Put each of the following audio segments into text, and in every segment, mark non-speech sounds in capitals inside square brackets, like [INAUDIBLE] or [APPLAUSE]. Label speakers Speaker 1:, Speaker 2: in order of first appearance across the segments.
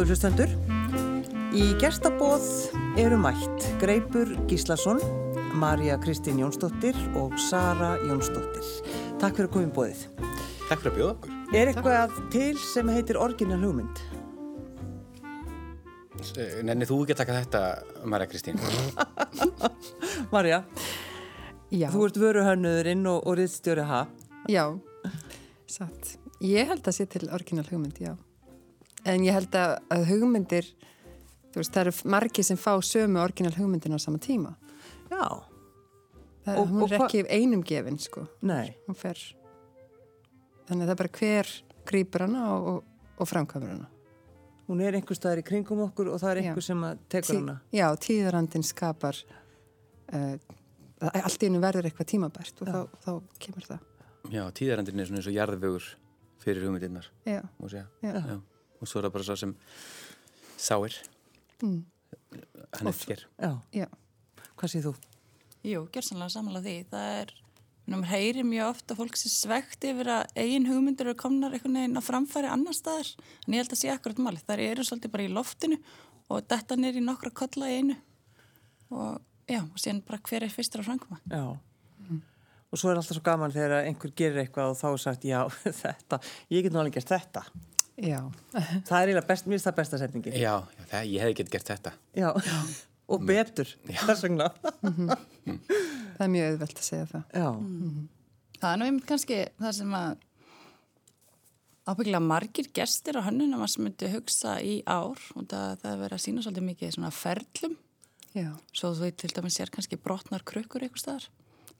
Speaker 1: Góður hlustendur, í gestabóð eru mætt Greipur Gíslason, Marja Kristín Jónsdóttir og Sara Jónsdóttir. Takk fyrir að koma í bóðið.
Speaker 2: Takk fyrir að bjóða okkur.
Speaker 1: Er eitthvað til sem heitir orginal hugmynd?
Speaker 2: Nenni þú ekki að taka þetta, Marja Kristín? [LAUGHS]
Speaker 1: Marja,
Speaker 3: Já,
Speaker 1: þú ert vöruhönnuðurinn og, og riðstjóri ha?
Speaker 3: já, satt. Ég held að sé til orginal hugmynd, já. En ég held að, að hugmyndir, þú veist, það eru margi sem fá sömu orginal hugmyndin á sama tíma.
Speaker 1: Já,
Speaker 3: Það,
Speaker 1: Og-
Speaker 3: hún er
Speaker 1: hva-
Speaker 3: ekki einum gefin, sko.
Speaker 1: nei,
Speaker 3: Hún fer, þannig að það er bara hver grýpur hana og, og, og framkvæmur hana.
Speaker 1: hún er einhver staðar í kringum okkur og það er
Speaker 3: Já.
Speaker 1: einhver sem að tekur hana.
Speaker 3: já, tíðarandin skapar, uh, allt í hennu verður eitthvað tímabært og þá, þá kemur það.
Speaker 2: Já, tíðarandinn er svona eins og jarðvögur fyrir hugmyndirnar,
Speaker 3: Já,
Speaker 2: má segja.
Speaker 3: já.
Speaker 2: Og svo er það bara svo sem sáir.
Speaker 3: Mm.
Speaker 2: Hann
Speaker 1: Já, hvað séð þú?
Speaker 4: Jú, gjörsanlega samanlega því. Það er, maður heyri mjög ofta fólk sem svegt yfir að eigin hugmyndir eru komnar einhvern veginn á framfæri annar staðar. En ég held að sé akkurat málið. Það eru svolítið bara í loftinu og detta nýr í nokkra kolla í einu. Og já, og síðan bara hver er fyrstur að framkoma.
Speaker 1: Já. Og svo er alltaf svo gaman þegar einhver gerir eitthvað og þá er sagt, já, [LAUGHS] þetta, ég get nú alveg gert þetta.
Speaker 3: Já.
Speaker 1: Það er eiginlega finnst það besta setningin.
Speaker 2: Já, já það, ég hef ekki gert þetta.
Speaker 1: Já, og betur, þess vegna. [LAUGHS]
Speaker 3: Það er mjög auðvelt að segja það.
Speaker 1: Já,
Speaker 4: Það er nú einmitt kannski það sem að ábyggilega margir gestir á hönnunum að sem myndi hugsa í ár og það, það er verið að sína svolítið mikið svona ferlum
Speaker 3: Já,
Speaker 4: Svo þú veit til dæmis sér kannski brotnar krukkur eitthvað staðar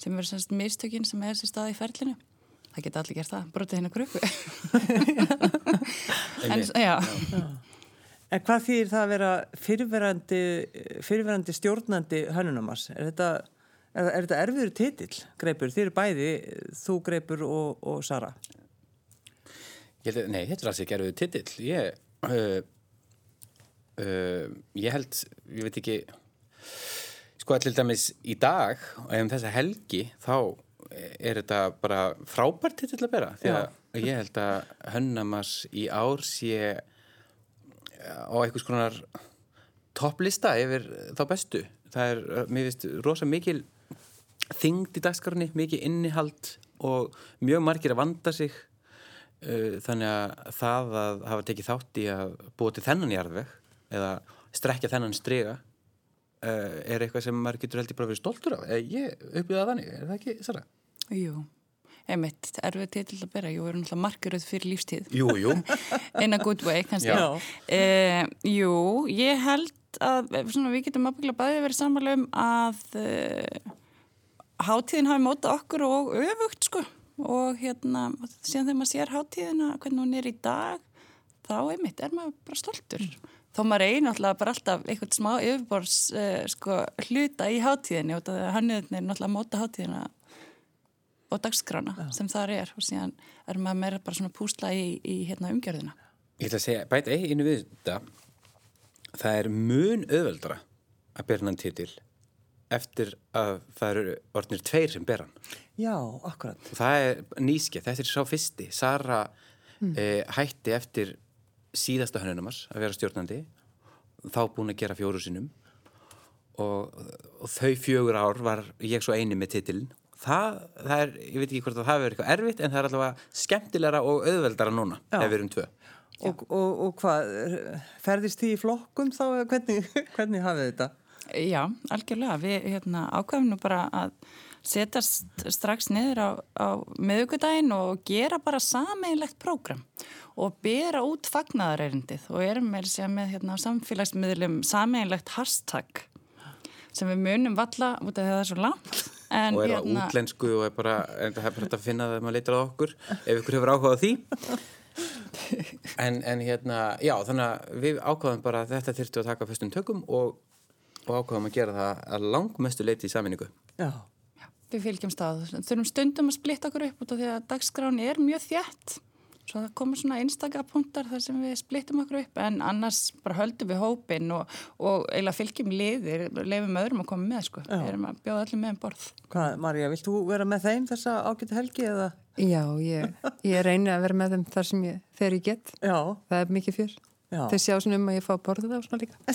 Speaker 4: sem verður semst mistökin sem er sér stað í ferlinu. Það geta allir gert það, brotið hérna krukku. [LAUGHS] en,
Speaker 2: Einmitt.
Speaker 4: já,
Speaker 1: en hvað þýðir það að vera fyrirverandi, fyrirverandi stjórnandi hönnunamars? Er þetta, er, er þetta erfiður titill, Greipur? Þið eru bæði, þú Greipur og, og Sara.
Speaker 2: Ég held, nei, þetta er alls ekki erfiðu titill. Ég, uh, uh, ég held, ég veit ekki, sko allir dæmis í dag og ef um þessa helgi þá er þetta bara frábært titill að bera. Því að ég held að Hönnamars í ár sé á einhvers konar topplista yfir þá bestu. Það er, uh, mér finnst, rosa mikil þyngd í dagskarni, mikið innihald og mjög margir að vanda sig þannig að það að hafa tekið þátt í að búa til þennan jarðveg eða strekja þennan strega er eitthvað sem maður getur heldur bara verið stoltur af Eh, ég upplýða þannig, er það ekki Sara?
Speaker 4: Jú, einmitt, erfið titill að bera. Jú, við erum náttúrulega margiröð fyrir lífstíð.
Speaker 2: Jú, jú [LAUGHS]
Speaker 4: In a good way, kannski.
Speaker 2: Já.
Speaker 4: Eh, jú, ég held að svona, við getum ábyggilega bæði verið samanlega um að uh, hátíðin hafi móta okkur og öfugt, sko. Og hérna, síðan þegar maður sér hátíðina, hvernig hún er í dag, þá einmitt er maður bara stoltur. Þó maður eigi náttúrulega bara alltaf eitthvað smá yfirbors uh, sko, hluta í hátíðinni og það er hanniðin er náttúrulega að móta hátíðina og dagskrána sem þar er og síðan er maður meira bara svona púsla í, í hérna, umgjörðina.
Speaker 2: Ég ætla að segja, bæta einu við þetta það er mun auðveldra að bera hann titil eftir að það eru orðnir tveir sem bera hann.
Speaker 1: Já, akkurat.
Speaker 2: það er nýskið, þetta er sá fyrsti. Sara eh, hætti eftir síðasta hönnunumars að vera stjórnandi þá búin að gera fjóru sinnum. Og, og þau fjögur ár var ég svo eini með titilin það, það er, ég veit ekki hvort að það verður eitthvað erfitt en það er allavega skemmtilegra og auðveldara núna
Speaker 1: Já.
Speaker 2: ef við erum tvö
Speaker 1: Og, og, og hvað, ferðist þið í flokkum þá, eða hvernig, [LAUGHS] hvernig hafið þetta?
Speaker 4: Já, algjörlega. Við hérna, ákvæmum nú bara að setjast strax niður á, á miðugudaginn og gera bara sameinlegt prógram og bera út fagnaðarerindið og erum með að segja með hérna, samfélagsmiðlum sameinlegt hashtag sem við munum valla út af því að það er svo langt. En,
Speaker 2: og er á útlensku og er bara, en það er bara hægt að finna það að maður leitur á okkur ef ykkur hefur áhugað á því [LAUGHS] en, en hérna, já þannig að við ákvaðum bara að þetta þyrftu að taka fyrstum tökum og, og ákvaðum að gera það að langmestu leiti í saminningu
Speaker 1: Já,
Speaker 4: Við fylgjum stað. Þurfum stundum að splitta okkur upp út af því að dagskráni er mjög þjætt. Svo það komur svona einstaka punktar þar sem við splittum okkur upp en annars bara höldum við hópin og, og eiginlega fylgjum liðir, leifum öðrum að koma með sko. Við erum að bjóða allir með um borð.
Speaker 1: hvað, Marja, vilt þú vera með þeim þessa ágæti helgi eða?
Speaker 3: Já, ég, ég reyni að vera með þeim þar sem ég, þegar ég get.
Speaker 1: Já,
Speaker 3: Það er mikið fjör.
Speaker 1: Já.
Speaker 3: Þeir sjá svona um að ég fá borðið á svona líka. [LAUGHS]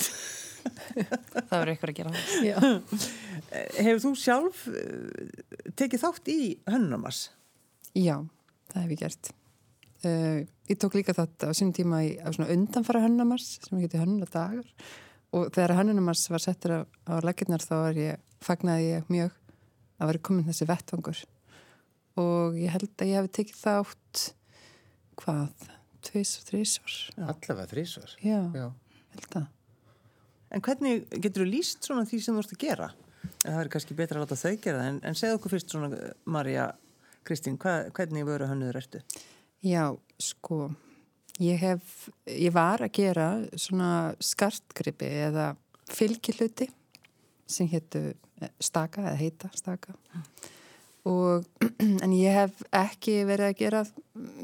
Speaker 4: Það verður ykkur að gera það.
Speaker 3: Já. [LAUGHS]
Speaker 1: Hefur þú sjálf eh, tekið þátt í hönnunamars?
Speaker 3: Já, það hef ég gert. Uh, ég tók líka þetta á sínum tíma í, á svona undanfara hönnunamars sem ég geti hönnunadagar og þegar hönnunamars var settur á, á leggirnar þá var ég, fagnaði ég mjög að vera komin þessi vettvangur og ég held að ég hef tekið þátt hvað, tvis og þrísvar
Speaker 2: Allavega þrísvar.
Speaker 3: já,
Speaker 2: Já.
Speaker 3: held að
Speaker 1: En hvernig getur þú líst svona því sem þú ert að gera? Það er kannski betra að láta þau gera það, en, en segð okkur fyrst svona, Marja Kristín, hva, hvernig vöru hönnuður ertu?
Speaker 3: Já, sko, ég hef, ég var að gera svona skartgripi eða fylgihluti sem héttu staka eða heita staka. Og [CLEARS THROAT] en ég hef ekki verið að gera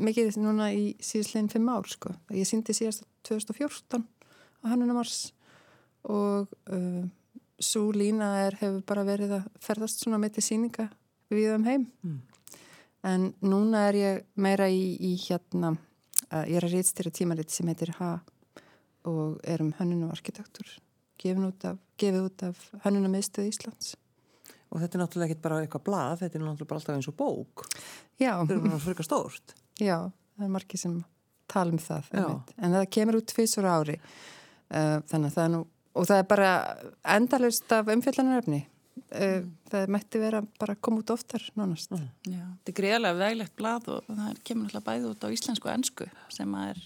Speaker 3: mikið núna í síðsleginn fimm ár sko. Ég síndi síðast 2014 á Hannunamars og uh, svo lína er, hefur bara verið að ferðast svona með til síninga við um heim en núna er ég meira í, í hérna uh, ég er að reytstýra tímarit sem heitir H og er um hönnun og arkitektur gefið út af, af hönnunamiðstöð Íslands.
Speaker 1: Og þetta er náttúrulega ekki bara eitthvað blað, þetta er náttúrulega bara alltaf eins og bók.
Speaker 3: Já,
Speaker 1: Þetta er bara frika stórt.
Speaker 3: já, það er margir sem tala um það en það kemur út tvisur ári uh, þannig að það er nú og það er bara endalust af umfjöldanaröfni uh, það mætti vera bara að koma út oftar nánast
Speaker 4: Já, þetta er greiðlega veglegt blað og það er- kemur náttúrulega bæði út á íslensku og ennsku sem er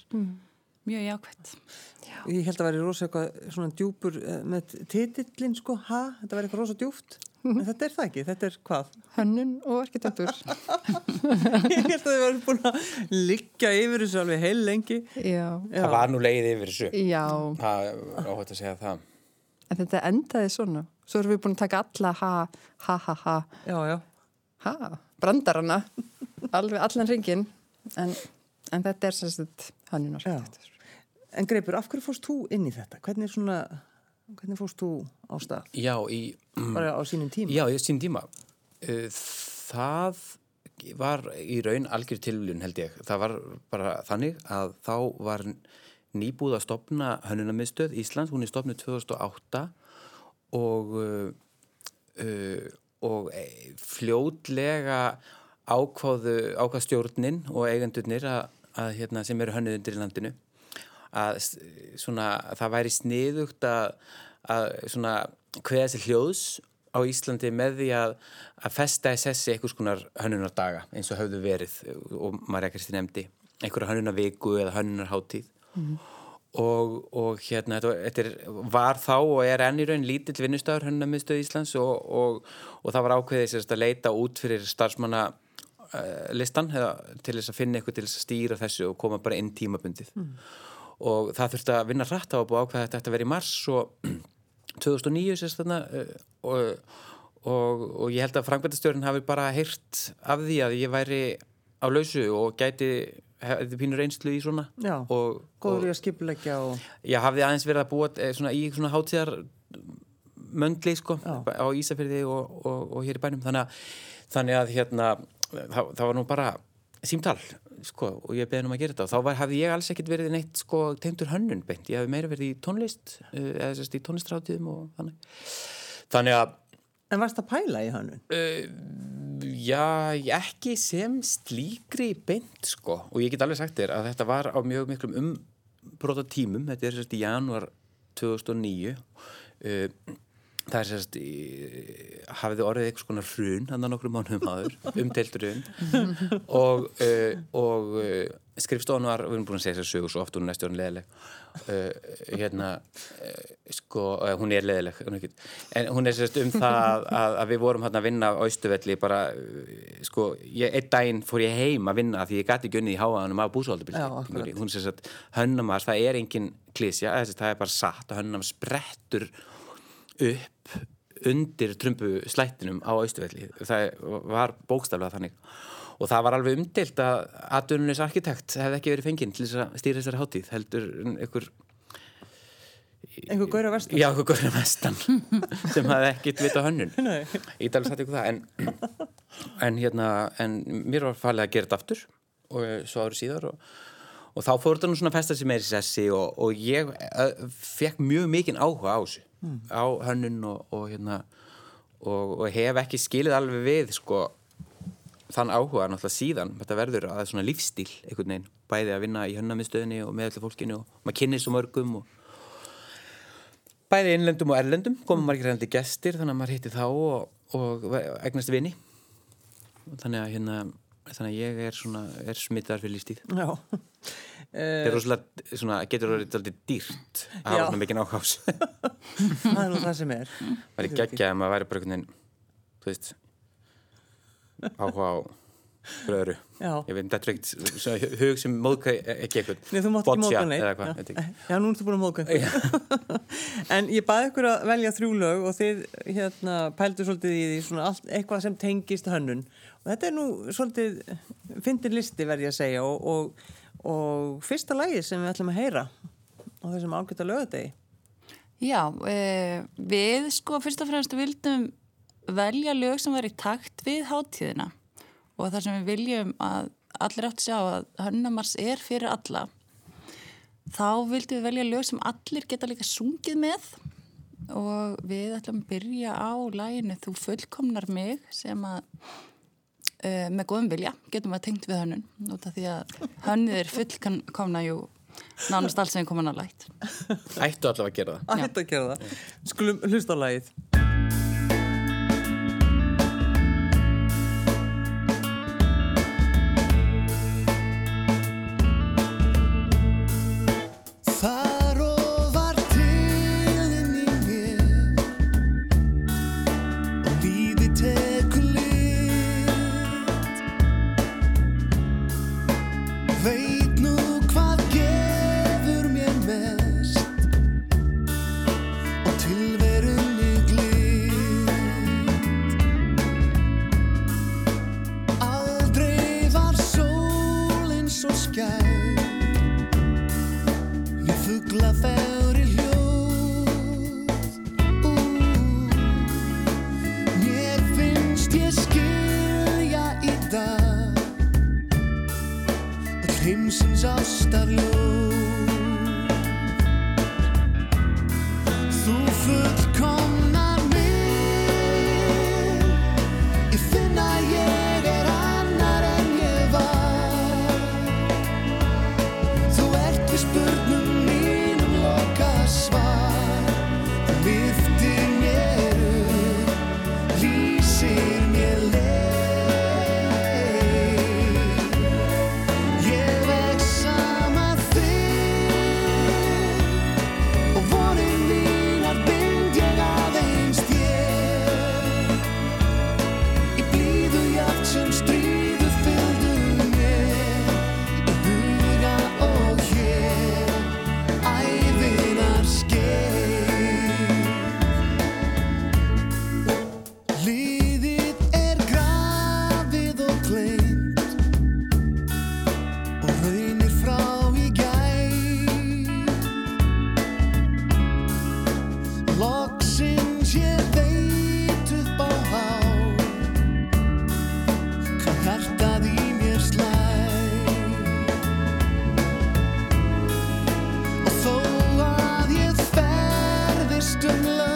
Speaker 4: mjög jákvæmt.
Speaker 1: Ég held að væri rosa eitthvað svona djúpur eh, með titillin sko, ha, þetta væri eitthvað rosa djúft. En þetta er það ekki, þetta er hvað?
Speaker 3: hönnun og arkitektur [LAUGHS]
Speaker 1: Ég held að þið varum búin að liggja yfir þessu alveg heil lengi.
Speaker 3: já,
Speaker 2: Það var nú leið yfir þessu.
Speaker 3: já
Speaker 2: Það er óhætt að segja það.
Speaker 3: En þetta endaði svona. Svo erum við búin að taka alla ha, ha, ha, ha,
Speaker 1: Já, já.
Speaker 3: ha, brandarana, alveg allan ringin. En, en þetta er sem sagt hannunarkitektur.
Speaker 1: En Greipur, af hverju fórst þú inn í þetta? Hvernig svona, hvernig fórst þú á stað?
Speaker 2: Já, í...
Speaker 1: Bara á sínum tíma?
Speaker 2: Já, í sín tíma. Það var í raun algjör tilvílun held ég. Það var bara þannig að þá var nýbúð að stopna hönnunarmiðstöð Íslands, hún er stopnuð 2008 og, uh, uh, og eh, fljótlega ákváðu ákvað stjórnin og eigendurnir að, að hérna, sem eru hönnuðundir í landinu að svona, það væri sniðugt að, að svona, hveða sér hljóðs á Íslandi með því að, að festa í sessi einhvers konar hönnunardaga eins og höfðu verið og Marja Kristi nefndi einhverja hönnunarviku eða hönnunarháttíð og, og hérna þetta, þetta er, var þá og er enn í raun lítill vinnustöður hönnunarmiðstöð Íslands og, og, og það var ákveðið sérst að leita út fyrir starfsmanna uh, listan eða, til þess að finna eitthvað til þess að stýra þessu og koma bara inn tímabundið. Og það þurfti að vinna rætt á búa ákveða þetta að vera í mars og [CLEARS THROAT] 2009 sérst þarna uh, og, og, og ég held að frangvæntastjórn hafi bara heyrt af því að ég væri á lausu og gæti hefði pínur einslu í svona
Speaker 1: Já,
Speaker 2: og,
Speaker 1: góður í að skipuleggja og...
Speaker 2: ég hafði aðeins verið að búa eh, svona, í svona hátíðar möndli sko,
Speaker 1: Já.
Speaker 2: á Ísafyrði og, og, og hér í bænum. Þannig að, þannig að hérna, það, það var nú bara símtal sko, og ég beði um að gera þetta. Og þá var, hafði ég alls ekkit verið neitt sko, tegndur hönnun beint, ég hafði meira verið í tónlist uh, eða sérst í tónlistrátiðum og þannig. Þannig að
Speaker 1: En varst að pæla í hönnun?
Speaker 2: Já, ekki sem slíkri beint sko. Og ég get alveg sagt þér að þetta var á mjög miklum umbróta tímum, þetta er sérst í janúar 2009 uh, það er sérst í, hafið þið orðið eitthvað svona hrun hann að nokkru mánuðum áður, [LAUGHS] umdelt hrun. Og, uh, og uh, skrifstofan var, við erum búin að segja þess að sögur svo oft hún er næstu orðin leðileg uh, hérna uh, sko, uh, hún er leðileg er en hún er sérst um það að, að við vorum hérna að vinna á Austuvelli bara, uh, sko, ég, einn daginn fór ég heim að vinna því ég gæti ekki unnið í háaðanum af
Speaker 1: akkurat.
Speaker 2: hún er sérst hönnamars, það er engin klísja, það er bara satt að hönnamars sprettur upp undir trumbu slættinum á Austuvelli það var bókstaflega þannig. Og það var alveg umdilt að atvinnunis arkitekt hefði ekki verið fenginn til þess að stýra þessari hátíð heldur einhver,
Speaker 1: Einhver gaur að versta?
Speaker 2: já, einhver góður mestan [LAUGHS] sem hafði ekkit vita hönnun. Tala satt ykkur það en, en hérna, en mér var falið að gera þetta aftur og svo árið síðar og, og þá fór þetta nú svona að festa sig meir í sessi og, og ég uh, fekk mjög mikinn áhuga á þessu á hönnun og, og hérna og, og hef ekki skilið alveg við sko þann áhuga náttúrulega síðan. Þetta verður að það er svona lífstíl einhvern veginn, bæði að vinna í hönnamiðstöðinni og með öllu fólkinu og maður kynni svo mörgum og bæði innlendum og erlendum. Komum margir reyndi gestir þannig að maður hitti þá og, og egnast vini. Þannig að hérna þannig að ég er svona, er smittar fyrir lífstíð
Speaker 5: Já.
Speaker 2: þetta er rosalega, svona, getur orðið alltaf dýrt að hafa svona mikinn áhás [LAUGHS]
Speaker 5: það er nú það sem er.
Speaker 2: maður er geggjað að maður væri bara einhvern veginn þú veist áhuga á fyrir öðru
Speaker 5: Já.
Speaker 2: ég veit, þetta er ekkert hug sem móðka ekki eitthvað
Speaker 5: Nei, þú mátt ekki
Speaker 2: eða hvað,
Speaker 5: Já. nú ertu búin að einhver. [LAUGHS] en ég baði ykkur að velja þrjú lög og þið hérna, pældu svolítið í því svona allt, eitthvað sem tengist hönnun. Þetta er nú svolítið fyndin listi verð ég að segja og, og, og fyrsta lagi sem við ætlum að heyra á þessum ágæta lögadegi.
Speaker 4: Já, e, við sko fyrst og fremst vildum velja lög sem var í takt við hátíðina. Og þar sem við viljum að allir átt að sjá að hönnamars er fyrir alla. Þá vildum við velja lög sem allir geta líka sungið með. Og við ætlum að byrja á læginu Þú fullkomnar mig sem að með góðum vilja getum að tengt við hönnun út af því að hönnið er fullkomna jú nánast allt sem er komin að lægt
Speaker 2: ættu allavega að gera það
Speaker 5: Að hitta að gera það. Skulum hlusta á lagið.
Speaker 6: distant love.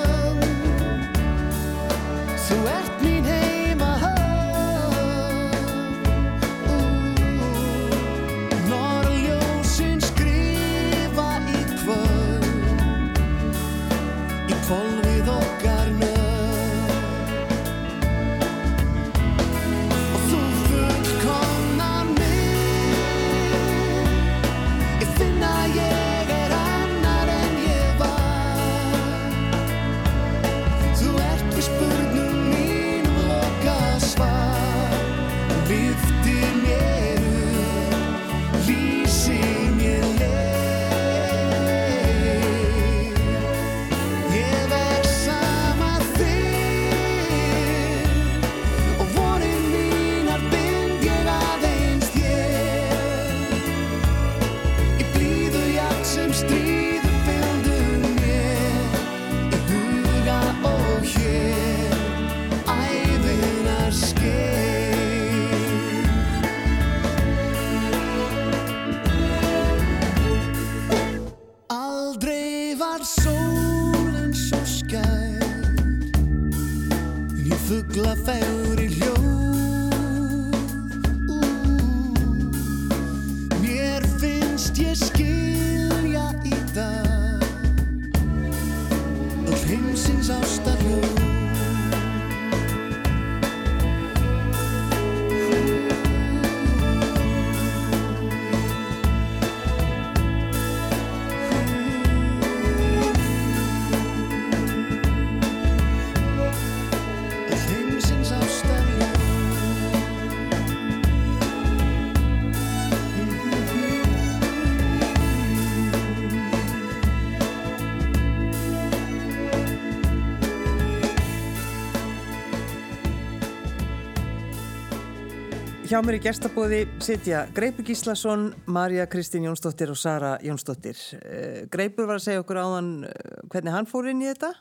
Speaker 1: Hjá mér í gestabóði sitja Greipur Gíslason, Marja Kristín Jónsdóttir og Sara Jónsdóttir. Eh, Greipur var að segja okkur áðan eh, hvernig hann fór inn í þetta.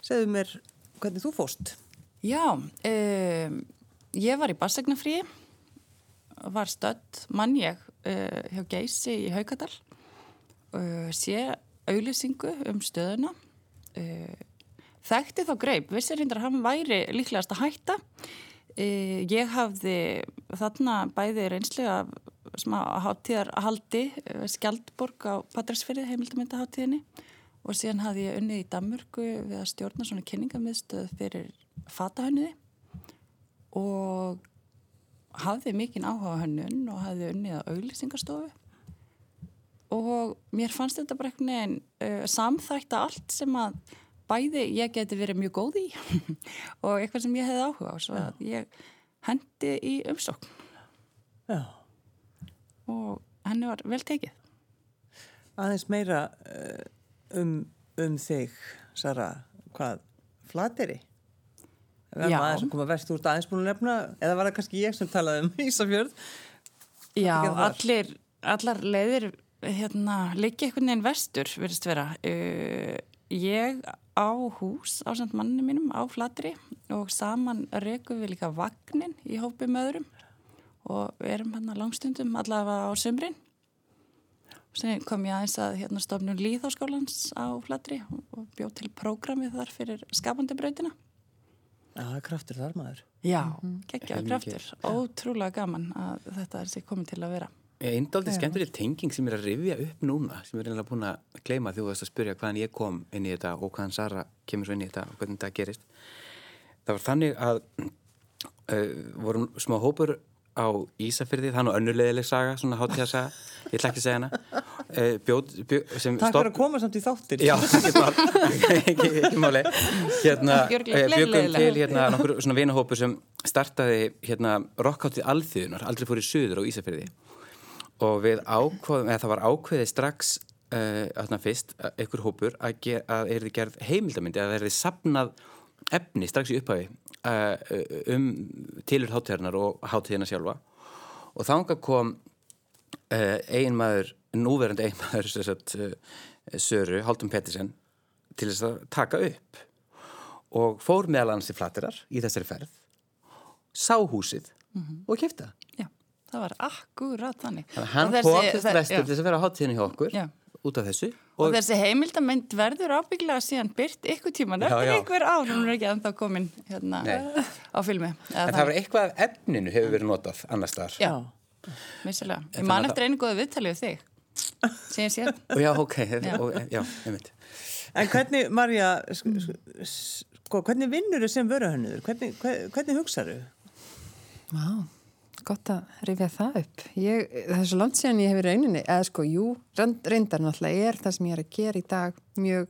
Speaker 1: Segðu mér hvernig þú fóst.
Speaker 4: Já, um, ég var í bassegnafríi, var stödd mann ég uh, hjá Geysi í Haukadal, uh, sé auðlýsingu um stöðuna, uh, þekkti þá greip, vissi reyndar að hann væri líklegast að hætta. Uh, ég hafði þarna bæði reynslega smá hátíðarhaldi, uh, Skjaldborg á Patræsfyrði, heimildamönda og síðan hafði ég unnið í Danmörku við að stjórna svona kynningamiðstöð fyrir fatahönniði og hafði mikinn áhuga hönnun og hafði unnið á auglýsingarstofu og mér fannst þetta bara einhvern veginn uh, samþægt að allt sem að bæði ég geti verið mjög góð í [LAUGHS] og eitthvað sem ég hefði áhuga á svo að ég hendi í umsókn
Speaker 1: Já.
Speaker 4: og henni var vel tekið.
Speaker 1: Aðeins meira uh, um, um þig, Sara, hvað, flateri?
Speaker 4: Já.
Speaker 1: aðeins að koma verst úr aðeins búin að nefna, eða var það kannski ég sem talaði um [LAUGHS] Ísafjörð?
Speaker 4: Já, allir, allar leiðir hérna, leikja einhvern veginn vestur, verðist vera. Uh, ég á hús á samt manni mínum á Flatri og saman rekum við líka vagnin í hópi með öðrum og við erum hérna langstundum allavega á sömrin. Svo kom ég aðeins að hérna stofnum Líðháskólans á Flatri og bjóð til prógramið þar fyrir skapandi brautina.
Speaker 1: Já, það er kraftur þar maður.
Speaker 4: Já, geggjaði
Speaker 2: Helmingi.
Speaker 4: kraftur. Ótrúlega gaman að þetta er sér komið til að vera.
Speaker 2: Eindaldið skemmtileg tenging sem er að rifja upp núna sem er reynilega búin að gleyma því þú veist að spyrja hvaðan ég kom inn í þetta og hvaðan Sara kemur svo inn í þetta og hvernig þetta gerist. Það var þannig að uh, vorum smá hópur á Ísafyrði, það er nú önnurleðileg saga, svona hátíðarsaga, ég ætla ekki að segja hana, uh, bjóð, bjóð, sem
Speaker 1: Takk
Speaker 2: stopp-
Speaker 1: fyrir að koma samt í þáttir.
Speaker 2: Já, [LAUGHS] ekki mál, ekki, ekki máli. Hérna,
Speaker 4: gleðilega.
Speaker 2: til hérna nokkur svona vinahópur sem startaði hérna rockháttið alþjóðunar, aldrei fór í suður á Ísafirði. Og við ákvaðum, eða það var ákveðið strax uh, fyrst, að einhver hópur að, ger, að er þið gerð heimildamindi, að er þið sapnað efni strax í upphafi uh, um tilur hátíðarnar og hátíðina sjálfa. Og þangað kom uh, eiginmaður, núverandi eiginmaður sem sagt, Söru, Haldum Pettersen til þess að taka upp. Og fór meðal hans til flatterar í þessari ferð sá húsið og kifta
Speaker 4: Já, það var akkurat þannig.
Speaker 2: þannig að hann
Speaker 4: þe-
Speaker 2: vestur þess að vera á hátíðinu hjá okkur
Speaker 4: Já.
Speaker 2: út af þessu
Speaker 4: Og,
Speaker 2: og,
Speaker 4: þessi heimildamönd verður ábygglega síðan byrt ykkur
Speaker 2: Já,
Speaker 4: eftir
Speaker 2: já.
Speaker 4: einhver ár, hún er ekki ennþá komin hérna á filmi. Eða
Speaker 2: en það var eitthvað af efninu hefur verið notað annars þar
Speaker 4: Já, missilega. Ég man
Speaker 2: að
Speaker 4: eftir einu góða viðtalið við þig, sem ég séð.
Speaker 2: og já, ok, og, já, einmitt
Speaker 1: En hvernig, Marja, sko, hvernig vinnur þau sem vöruhönnuður? Hvernig, hver- hvernig hugsaðu?
Speaker 3: Vá, gott að rifja það upp. Ég, það er svo langt síðan ég hefur rauninni, eða sko, jú, reynd- reyndar náttúrulega er það sem ég er að gera í dag mjög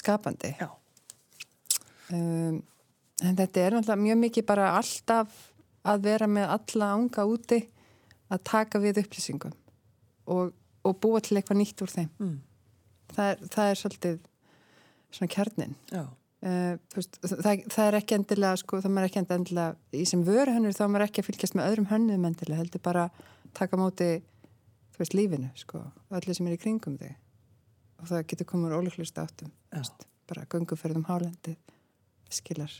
Speaker 3: skapandi.
Speaker 1: Já.
Speaker 3: Um, en þetta er náttúrulega mjög mikið bara alltaf að vera með alla ánga úti að taka við upplýsingum og, og búa til eitthvað nýtt úr þeim.
Speaker 1: Mm.
Speaker 3: Það, er, það er svolítið svona kjarnin.
Speaker 1: Já.
Speaker 3: Uh, veist, það, það er ekki endilega sko, það er ekki endilega í sem vöru hönnur þá maður ekki að fylgjast með öðrum hönnum endilega heldur bara taka móti þú veist lífinu sko, öllu sem er í kringum þig og það getur komur ólíklust áttum
Speaker 1: Já.
Speaker 3: veist, bara gönguferðum hálendi skilar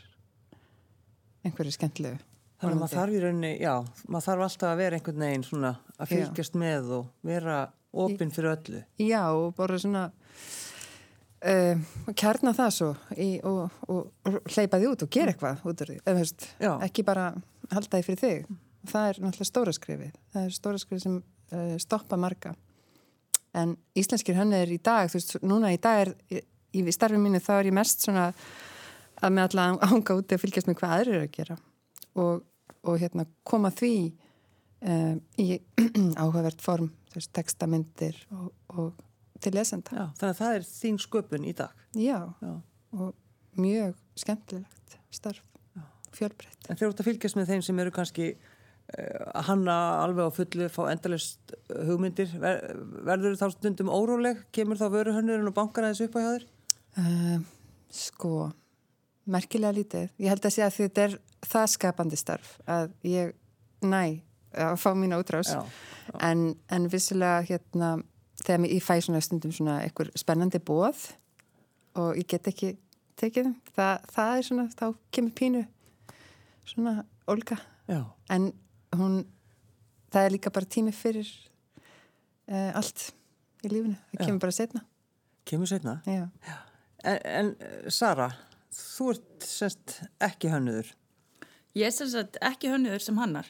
Speaker 3: einhverju skemmtilegu
Speaker 1: Þannig að maður þarf í rauninni, já, maður þarf alltaf að vera einhvern veginn svona að fylgjast með og vera opinn fyrir öllu.
Speaker 3: Já, og bara svona uh, kjarna það svo í, og, og, og hleypa því út og gera eitthvað út úr því, eða veist, ekki bara halda því fyrir þig. Það er náttúrulega stóra skrifið. Það er stóra skrifið sem uh, stoppa marga. En íslenskir hönnir í dag, þú veist, núna í dag er, í, í starfi mínu þá er ég mest svona að með alla ánga úti að fylgjast með hvað aðrir eru að gera og, og hérna koma því um, í [CLEARS THROAT] áhugavert form, þú veist, textamyndir og, og til lesenda.
Speaker 1: Já, þannig að það er þín sköpun í dag.
Speaker 3: Já,
Speaker 1: Já.
Speaker 3: og mjög skemmtilegt starf, fjölbreytt.
Speaker 1: En þeir eru út að fylgjast með þeim sem eru kannski uh, hanna alveg á fullu, fá endalist hugmyndir. Ver, verður þá stundum óróleg? Kemur þá vöruhönnurinn og bankar aðeins upp á hjá þér?
Speaker 3: Uh, sko, merkilega lítið. Ég held að segja að þetta er það skapandi starf að ég næ að fá mína útrás
Speaker 1: Já,
Speaker 3: en, en vissilega hérna þegar ég fæ svona stundum svona einhver spennandi bóð og ég get ekki tekið það, það er svona þá kemur pínu svona Olga,
Speaker 1: já,
Speaker 3: en hún það er líka bara tími fyrir uh, allt í lífinu, það
Speaker 1: Já.
Speaker 3: kemur bara setna
Speaker 1: kemur setna.
Speaker 3: Já.
Speaker 1: En, en Sara, þú ert semst ekki hönnuður.
Speaker 4: Ég er sem sagt ekki hönnuður sem hannar.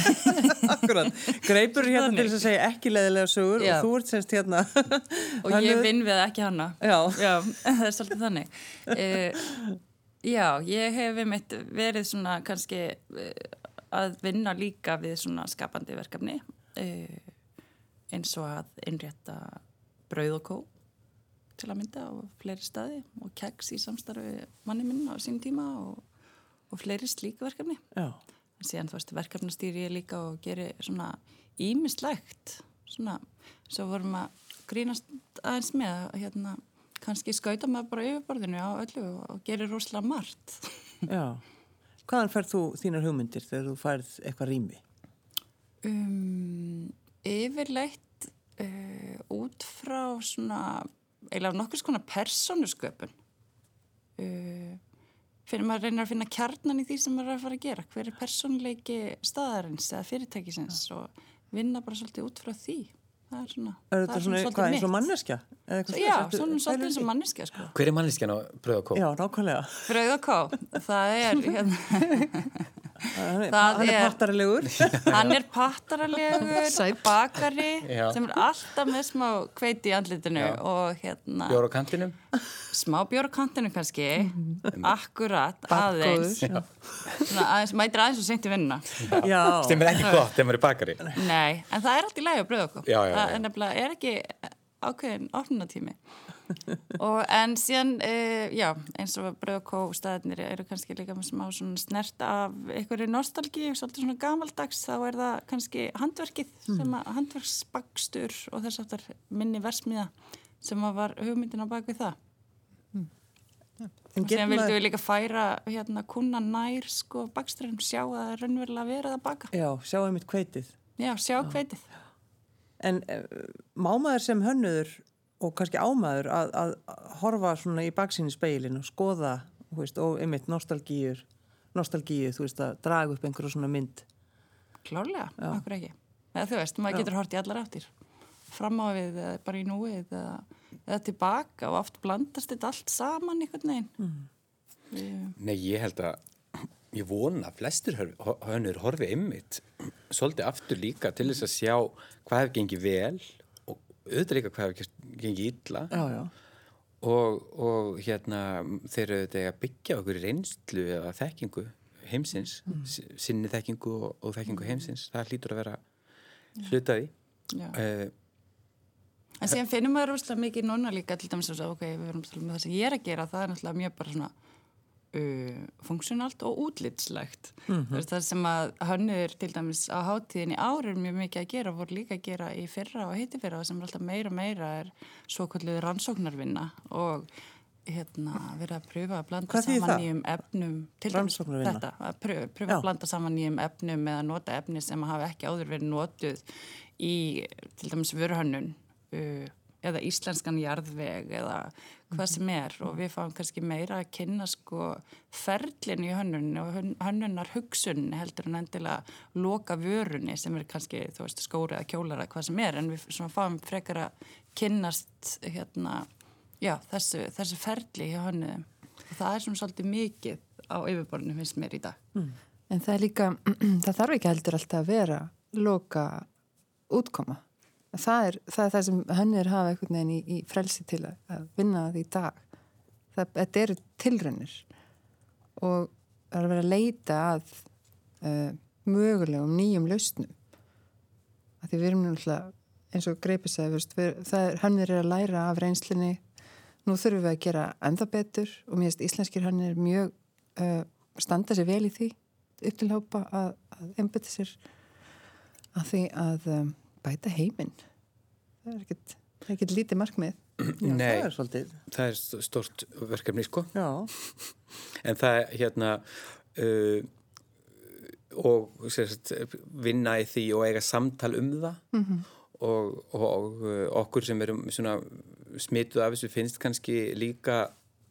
Speaker 4: [LAUGHS]
Speaker 1: Akkurat, greipur hérna
Speaker 4: Þannig.
Speaker 1: til þess að segja ekki leðilega sögur
Speaker 4: Já.
Speaker 1: og þú ert semst hérna [LAUGHS]
Speaker 4: og ég vinn við ekki hanna.
Speaker 1: Já,
Speaker 4: Já, [LAUGHS] það er svolítið þannig. Uh, já, ég hef einmitt verið svona kannski uh, að vinna líka við svona skapandi verkefni uh, eins og að innrétta brauð og kó til að mynda á fleiri staði og keggs í samstarfi manni minn á sín tíma og, og fleiri slík verkefni.
Speaker 1: já,
Speaker 4: En síðan þú veist, verkefnastýri ég líka og geri svona ímislegt svona, svo vorum að grínast aðeins með að hérna, kannski skauta maður bara yfirborðinu á öllu og geri rosalega margt. [LAUGHS]
Speaker 1: já. Hvaðan færð þú þínar hugmyndir þegar þú færð eitthvað rými?
Speaker 4: Um, yfirleitt uh, út frá svona, eiginlega nokkuð svona persónusköpun. Uh, fyrir maður reynir að finna kjarnan í því sem maður er að fara að gera. Hver er persónleiki staðarins eða fyrirtækisins og vinna bara svolítið út frá því. Það er svona,
Speaker 1: Er
Speaker 4: það
Speaker 1: þetta svona
Speaker 4: svolítið
Speaker 1: eitthvað eins og
Speaker 4: mitt.
Speaker 1: manneskja? Eða eitthvað
Speaker 4: Já, svona svolítið eins og manneskja sko.
Speaker 2: Hver er manneskjan á bröð og kó?
Speaker 1: Já, nákvæmlega.
Speaker 4: Brauð og kó, það er, [LAUGHS] hérna,
Speaker 1: Hann er,
Speaker 4: Það
Speaker 1: hann er
Speaker 4: er-
Speaker 1: pattarilegur. [LAUGHS]
Speaker 4: hann er pattaralegur, bakari
Speaker 2: Já.
Speaker 4: sem er alltaf með smá kveiti í andlitinu
Speaker 2: Já.
Speaker 4: og hérna
Speaker 2: Bjór á kantinum?
Speaker 4: Smá bjór á kantinu kannski, akkurat,
Speaker 3: Barngóður.
Speaker 4: aðeins, svona, aðeins, mætir aðeins og seint í vinnuna.
Speaker 1: Já,
Speaker 2: er ekki gott þegar maður er bakari.
Speaker 4: Nei, en það er allt í lagi á brauð og kó.
Speaker 2: Já, já,
Speaker 4: Það
Speaker 2: já.
Speaker 4: er nefnilega, er ekki ákveðin opnunatími. og en síðan, uh, já, eins og brauð og kó staðinir eru kannski líka með smá svona snert af einhverju nostalgíu, svolítið svona gamaldags, þá er það kannski handverkið, sem að handverksbakstur og þess aftar minni versmiða sem að var hugmyndin á bakvið það.
Speaker 1: En
Speaker 4: Og vildum
Speaker 1: maður...
Speaker 4: við líka færa hérna kuna nær sko baksturinn, sjá að það er raunverulega verið að baka.
Speaker 1: Já, sjá einmitt kveitið.
Speaker 4: Já, sjá hveitið.
Speaker 1: En uh, má maður sem hönnuður og kannski ámaður að, að horfa svona í baksínu speilin og skoða, veist, og einmitt nostalgíur, nostalgíu, þú veist, að draga upp einhverju svona mynd.
Speaker 4: Klárlega,
Speaker 1: Já.
Speaker 4: okkur ekki. Eða þú veist, maður
Speaker 1: Já.
Speaker 4: getur hort í allar áttir. Fram á við, eða bara í núið, eða, eða tilbaka og oft blandast þetta allt saman einhvern veginn. Mm.
Speaker 2: Nei, ég held að ég vona að flestir hönnur horfi einmitt svolítið aftur líka til þess að sjá hvað hefur gengið vel og auðvitað líka hvað hefur gengið illa
Speaker 1: Já, já.
Speaker 2: og, og hérna þeir eru þetta að byggja okkur í reynslu eða þekkingu heimsins mm. sinni þekkingu og, og þekkingu heimsins það hlýtur að vera hlutaði
Speaker 4: Já.
Speaker 2: uh,
Speaker 4: En síðan finnum maður rosalega mikið núna líka til dæmis að ok, við verum að tala um það sem ég er að gera, það er náttúrulega mjög bara svona uh, funksjonalt og útlitslegt. Mm -hmm. Það sem að hönnur til dæmis á hátíðin í ár er mjög mikið að gera, voru líka að gera í fyrra og hitti fyrra sem er alltaf meira og meira er svo kalluð rannsóknarvinna og hérna verið að pröfa að blanda saman nýjum efnum til dæmis þetta, að pröfa, pröfa að blanda saman nýjum efnum eða nota efni sem hafa ekki áður verið notuð í til dæmis vöruhönnun uh, eða íslenskan jarðveg eða hvað sem er. Og við fáum kannski meira að kynna sko ferlin í hönnun og hön- hönnunar hugsun heldur en endilega loka vörunni sem er kannski veist skóri eða kjólar eða hvað sem er. En við fáum frekar að kynnast hérna já þessu, þessu ferli í hönnuðum. Og það er svona svolítið mikið á yfirborðinu finnst mér í dag.
Speaker 3: En það er líka, [CLEARS THROAT] það þarf ekki heldur alltaf að vera loka útkoma. Það er það, er það sem hönnir hafa einhvern veginn í, í frelsi til að, að vinna það í dag. Það, þetta eru tilraunir og það er að vera að leita að uh, mögulegum nýjum lausnum. Að því við erum náttúrulega, eins og það er, hönnir er að læra af reynslinni. Nú þurfum við að gera ennþá betur og mér finnst íslenskir hönnir mjög uh, standa sér vel í því upp til hópa að, að einbytta sér að því að um, bæta heiminn. Það er ekkert, það er ekkert lítið markmið.
Speaker 1: Já, [CLEARS THROAT]
Speaker 2: Nei.
Speaker 1: það er
Speaker 2: það er st- stórt verkefni sko
Speaker 1: Já, [LAUGHS]
Speaker 2: En það, hérna, uh, og sérst, vinna í því og eiga samtal um það og, og uh, okkur sem erum svona smituð af þessu finnst kannski líka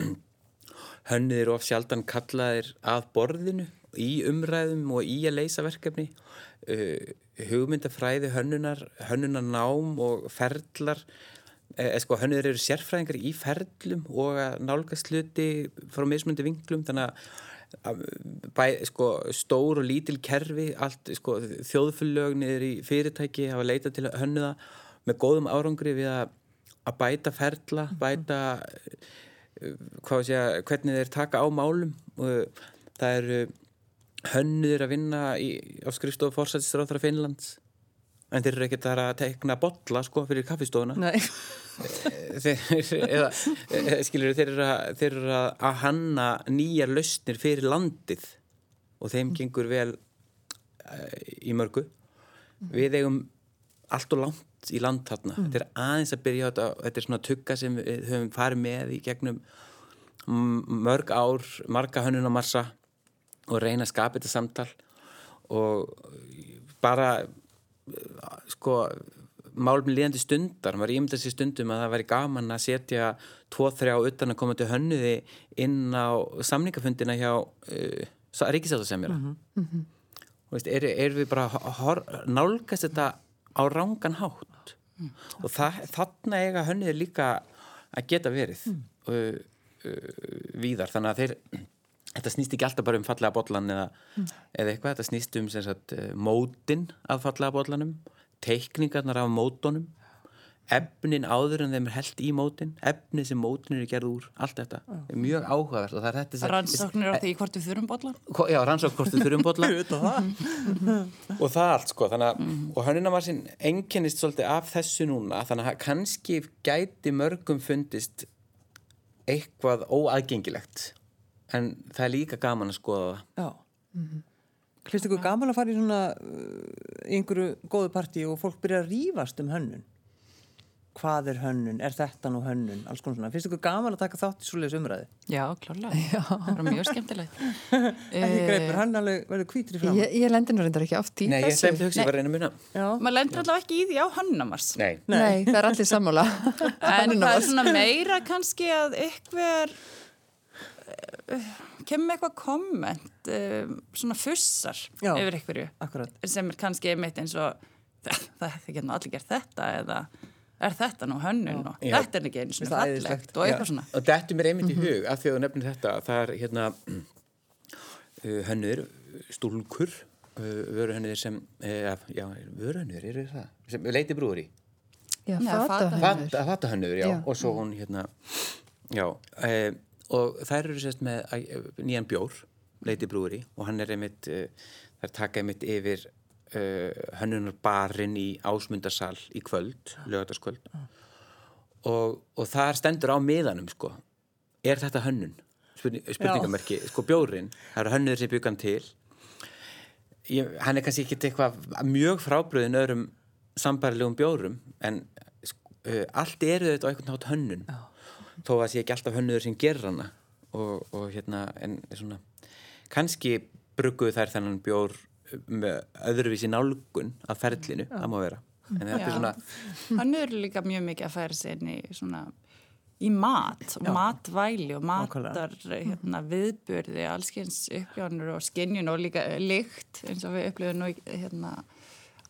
Speaker 2: [CLEARS THROAT] hönniðir of sjaldan kallaðir að borðinu í umræðum og í að leysa verkefni uh, hugmyndafræði hönnunar, hönnunarnám og ferlar eða sko hönniðir eru sérfræðingar í ferlum og að nálgast hluti frá mismundi vinglum þannig að bæ, sko, stór og lítil kerfi allt sko, þjóðfullög niður í fyrirtæki hafa leitað til hönnuða með góðum árangri við að, að bæta ferla, bæta hvað sé að hvernig þeir taka á málum. Og það eru hönnuður að vinna í, á skrifstofu fórsættisráþara Finnlands. En þeir eru ekkert að tekna botla sko fyrir kaffistofuna. [LAUGHS] Eða, skilur, þeir eru að, þeir eru að, hanna nýjar lausnir fyrir landið. Og þeim gengur vel uh, í mörgu. Við eigum allt og langt í land þarna. Þetta er aðeins að byrja á þetta þetta er svona tugga sem við höfum farið með í gegnum mörg ár marga hönnun á marsa og reyna að skapa þetta samtal og bara sko málum líðandi stundar, maður ímynda sér stundum að það væri gaman að setja tvo, þrjá utan að koma til hönnuði inn á samningafundina hjá uh, ríkisáttasemjara mm -hmm. veist, er, er við bara nálgast þetta á rángan hátt? Og það, þarna eiga hönnuði líka að geta verið uh, uh, víðar, þannig að þeir þetta snýst ekki alltaf bara um fallega bollan eða, eða eitthvað, þetta snýst um sem sagt, eh, mótin af fallega bollanum teikningarnar af mótonum efnin áður en þeim er held í mótin efni sem mótin eru gerð úr allt þetta. Er mjög áhugavert og það er þetta sem-
Speaker 4: Rannsóknir á því hvort við þurfum bollan
Speaker 2: Ko- Já, rannsókn hvort við þurfum [LAUGHS]
Speaker 1: það.
Speaker 2: og það allt sko þannig að, og hönnunamarsinn einkennist svolítið af þessu núna þannig að kannski gæti mörgum fundist eitthvað óaðgengilegt en það er líka gaman að skoða það
Speaker 1: Já. Hlust ykkur gaman að fara í svona uh, í einhverju góðu partí og fólk byrja að rífast um hönnun? Hvað er hönnun? Er þetta nú hönnun? Alls konar svona. Finnst ykkur gaman að taka þátt í svoleiðis umræði?
Speaker 4: Já, klárlega, [LAUGHS] það er mjög skemmtilegt [LAUGHS]
Speaker 1: Ekki greipur, hann alveg verður hvítri fram.
Speaker 3: Ég, ég lendi nú reyndar ekki oft í
Speaker 2: Nei, ég
Speaker 3: þessu.
Speaker 2: hugsa, ég var að reyna að muna
Speaker 1: Já.
Speaker 4: Maður lendur allavega ekki í því á Hönnamars
Speaker 2: Nei,
Speaker 3: Nei, það er allir sammála. [LAUGHS]
Speaker 4: En það er svona meira kannski að ykkur kemur með eitthvað komment um, svona fussar
Speaker 1: Já.
Speaker 4: yfir ykkurju
Speaker 1: Akkurat.
Speaker 4: sem er kannski einmitt eins og [LAUGHS] það, getur allir gert þetta eða er þetta nú hönnun og
Speaker 2: Já.
Speaker 4: þetta er ekki eins og fallegt og eitthvað svona
Speaker 2: og þetta er mér einmitt í hug af því að þú nefnir þetta það er hérna uh, [CLEARS THROAT] hönnur, stúlkur uh, vöruhönnur sem já, vöruhönnur, eru það sem leiti brúður í
Speaker 3: Já,
Speaker 4: Nei,
Speaker 3: fata
Speaker 4: fata-
Speaker 3: hönnur.
Speaker 2: Fata, fatahönnur, já.
Speaker 3: Já.
Speaker 2: og svo hún hérna já, e, og þær eru sérst með æ, nýjan bjór leiti brúri og hann er einmitt e, þær taka einmitt yfir e, hönnunarbarinn í ásmundarsal í kvöld, lögataskvöld og, og þar stendur á miðanum sko, er þetta hönnun? Spurning, spurningamerki, sko bjórin það eru hönnur sem byggan til. Ég, hann er kannski ekki eitthvað mjög frábröðin öðrum sambarilegum bjórum en uh, allt eru þetta á einhvern nátt hönnun þó að sé ekki alltaf hönnuður sem gerir hana. Og, og hérna en svona kannski brugguðu þær þennan bjór með öðruvísi nálgun af ferlinu, það má vera. En þetta er
Speaker 4: Já.
Speaker 2: svona
Speaker 4: hann er líka mjög mikið að færa inn í svona í mat og matvæli og matar hérna, viðbörði, allskyns uppjáðanur og skinjun og líka lykt eins og við upplifum nú í- hérna,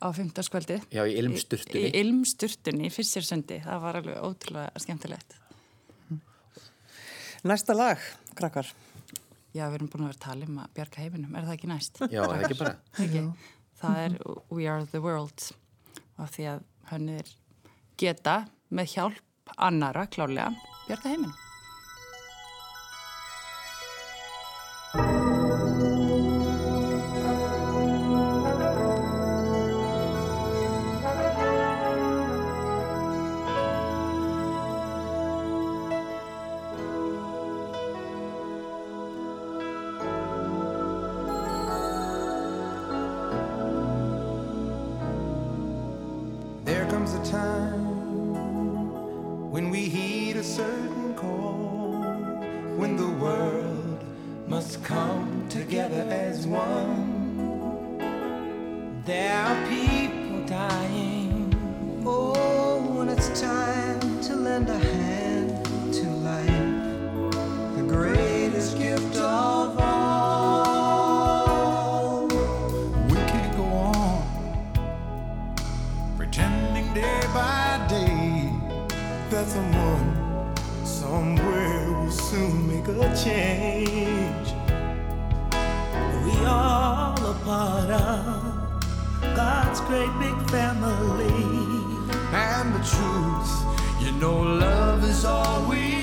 Speaker 4: á fimmtarskvöldi
Speaker 2: já, í ilmsturtunni.
Speaker 4: Í ilmsturtunni í fyrstjörsundi það var alveg ótrúlega skemmtilegt
Speaker 1: Næsta lag, krakkar.
Speaker 4: já, við erum búin að vera að tala um að bjarga heiminum er það ekki næst?
Speaker 2: já, er það ekki bara [LAUGHS]
Speaker 4: Ekki? það er We Are The World og því að hönnir geta með hjálp annara klálega bjarga heiminum
Speaker 7: know, love is all we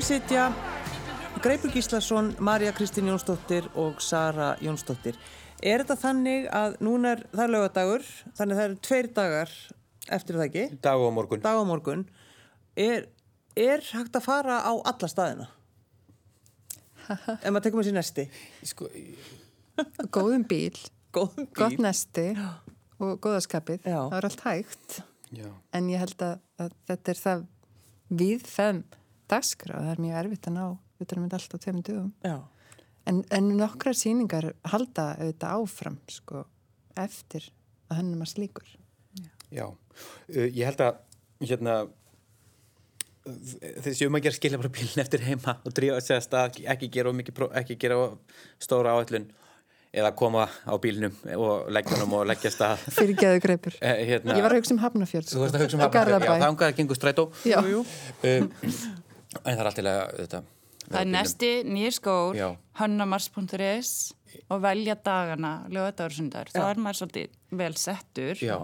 Speaker 1: hjá mér sitja Greipur Gíslason, Marja Kristín Jónsdóttir og Sara Jónsdóttir. Er þetta þannig að núna er það er lögadagur, þannig að það eru tveir dagar eftir það ekki,
Speaker 2: Dag og morgun.
Speaker 1: dag á morgun. Er, er hægt að fara á alla staðina? ef maður tekur með sér nesti.
Speaker 2: Sko,
Speaker 3: Góðum bíl,
Speaker 1: Góðum bíl.
Speaker 3: gott nesti og góðaskapið.
Speaker 1: Já.
Speaker 3: Það er allt hægt.
Speaker 2: já.
Speaker 3: En ég held að, að þetta er það viðfem dagskrá. Það er mjög erfitt að ná utan um þetta allt á tveimum dögum.
Speaker 1: Já.
Speaker 3: En, en nokkrar sýningar halda auðvitað áfram sko, eftir að hennum að slíkur.
Speaker 2: Já, uh, ég held að hérna þessi um að gera skilja bara bílinn eftir heima og drífa að stað, ekki gera, ekki gera of stóra áætlun eða koma á bílnum og leggja honum og leggja stað [LAUGHS]
Speaker 3: Fyrir geðu greipur.
Speaker 2: Eh, hérna,
Speaker 3: Ég var að hugsa um
Speaker 2: varst að hugsa um hafnafjörð, já,
Speaker 3: Garðabæ.
Speaker 2: það ungar að gengur strætó
Speaker 3: Já.
Speaker 1: Jú, jú.
Speaker 2: um, [CLEARS THROAT] en það er allt til að þetta,
Speaker 4: Það er nesti, nýr skór,
Speaker 2: Já.
Speaker 4: hönnamars.is og velja dagana, lögadagur sundar. Þá er maður svolítið vel settur.
Speaker 2: Já,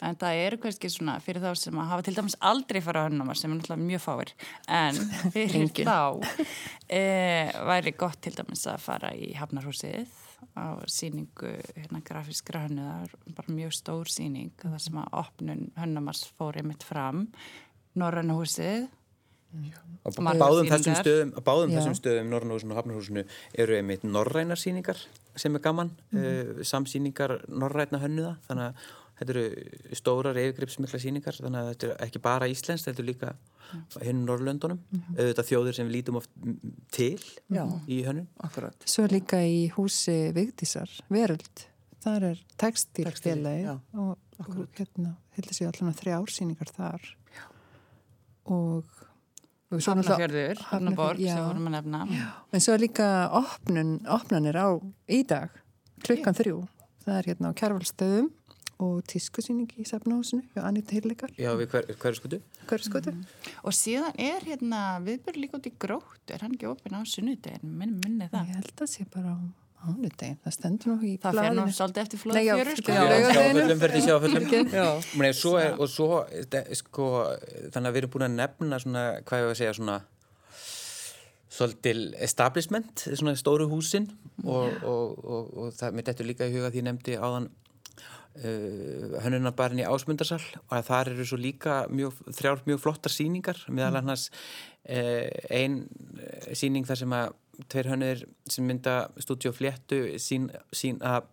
Speaker 4: En það eru kannski svona fyrir þá sem að hafa til dæmis aldrei fara á hönnamars sem er náttúrulega mjög fáir. En [LAUGHS] fyrir þá e, væri gott til dæmis að fara í Hafnarhúsið á síningu hérna, grafískra hönnuðar, bara mjög stór síning, það sem að opnun hönnamars fór einmitt fram. Norræna Margar
Speaker 2: báðum þessum stöðum, á báðum
Speaker 3: Já.
Speaker 2: þessum stöðum Norrnahúsinu og Hafnarhúsinu eru einmitt norrænar sýningar sem er gaman
Speaker 3: Mhm.
Speaker 2: uh, samsýningar norræna hönnuða þannig að þetta eru stórar yfirgripsmikla sýningar þannig að þetta er ekki bara íslenskt þetta er líka hinn Norrlöndunum
Speaker 3: Mhm.
Speaker 2: auðvitað þjóðir sem við lítum oft mm, til
Speaker 1: Já.
Speaker 2: í hönnun
Speaker 1: Akkurat.
Speaker 3: Svo líka í húsi Vigdísar, Veröld. Þar er textílfélagi
Speaker 1: já.
Speaker 3: og, og hérna, heldur sér allan að þrjá ársýningar þar. Og, og
Speaker 4: Hafnarfjörður, Hafnaborg
Speaker 3: já.
Speaker 4: sem vorum að nefna.
Speaker 3: En svo er líka opnun, opnanir á í dag, klukkan þrjú. Það er hérna á kjærvalstöðum og tískusýning í safnahúsinu hjá Anita Hillegar,
Speaker 2: Já, við hver, hverju skutu?
Speaker 3: hverskotu.
Speaker 4: Og síðan er hérna viðbjörn líka út í gróttu, er hann ekki opinn á sunnudegin, minn minni það.
Speaker 3: Ég held að sé bara á ánudegin, það stendur nú í
Speaker 4: Það fer nú
Speaker 3: blaðinu.
Speaker 4: svolítið eftir flóðfjörur, sko.
Speaker 3: já,
Speaker 2: sjáfullum, ferði sjáfullum
Speaker 1: Já.
Speaker 2: Meni, svo er, og svo de- sko, þannig að við erum búin að nefna svona, hvað ég var að segja svona svolítil establishment svona stóru húsin og, og, og, og það mitt eftir líka í huga því ég nefndi áðan uh, hönnunabarinn í Ásmundarsal og að þar eru svo líka mjög, þrjár mjög flottar sýningar meðal annars uh, ein uh, sýning þar sem að tveir hönnur sem mynda stúdíu fléttu sín, sín að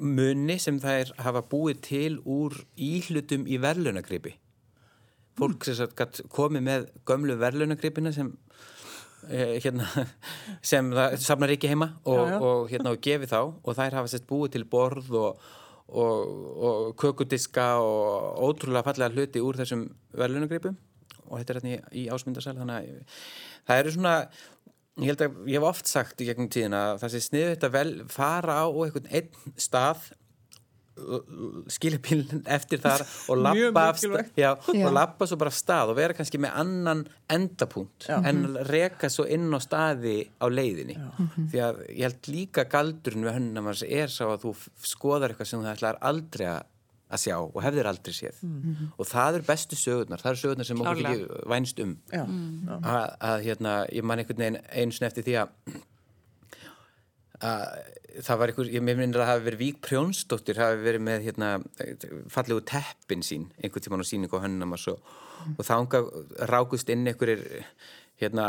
Speaker 2: muni sem þær hafa búið til úr íhlutum í verðlunagripi fólk sem gat komið með gömlu verðlunagripina sem eh, hérna, [LAUGHS] sem það safnar ekki heima og,
Speaker 1: Já, já.
Speaker 2: og hérna og gefi þá. Og þær hafa sett búið til borð og, og, og kökudiska og ótrúlega fallega hluti úr þessum verðlunagripum og þetta er hérna í, í ásmundarsal þannig að það eru svona ég held að ég hef oft sagt í gegnum tíðina að það sé sniðu þetta vel fara á einhvern einn stað skilja bílinn eftir þar [LAUGHS] og lappa af stað
Speaker 1: mikilvægt.
Speaker 2: já,
Speaker 3: Já.
Speaker 2: og lappa svo bara af stað og vera kannski með annan endapunkt en reka svo inn á staði á leiðinni. Því að ég held líka galdurinn við hönnum að er sá að þú skoðar eitthvað sem þú ætlar aldrei að að sjá og hefðir aldrei séð. Og það eru bestu sögurnar, það eru sögurnar sem okkur
Speaker 4: Klárlega.
Speaker 2: ekki vænst um.
Speaker 1: Já.
Speaker 2: að, að hérna, ég man einhvern veginn einu sinni eftir því að að það var einhver, ég mér minnir að það hafi verið Vík Prjónsdóttir hafi verið með hérna fallegu teppin sín einhvern tímann á síningu á hönnumars og, og þanga rákust inn einhverjir hérna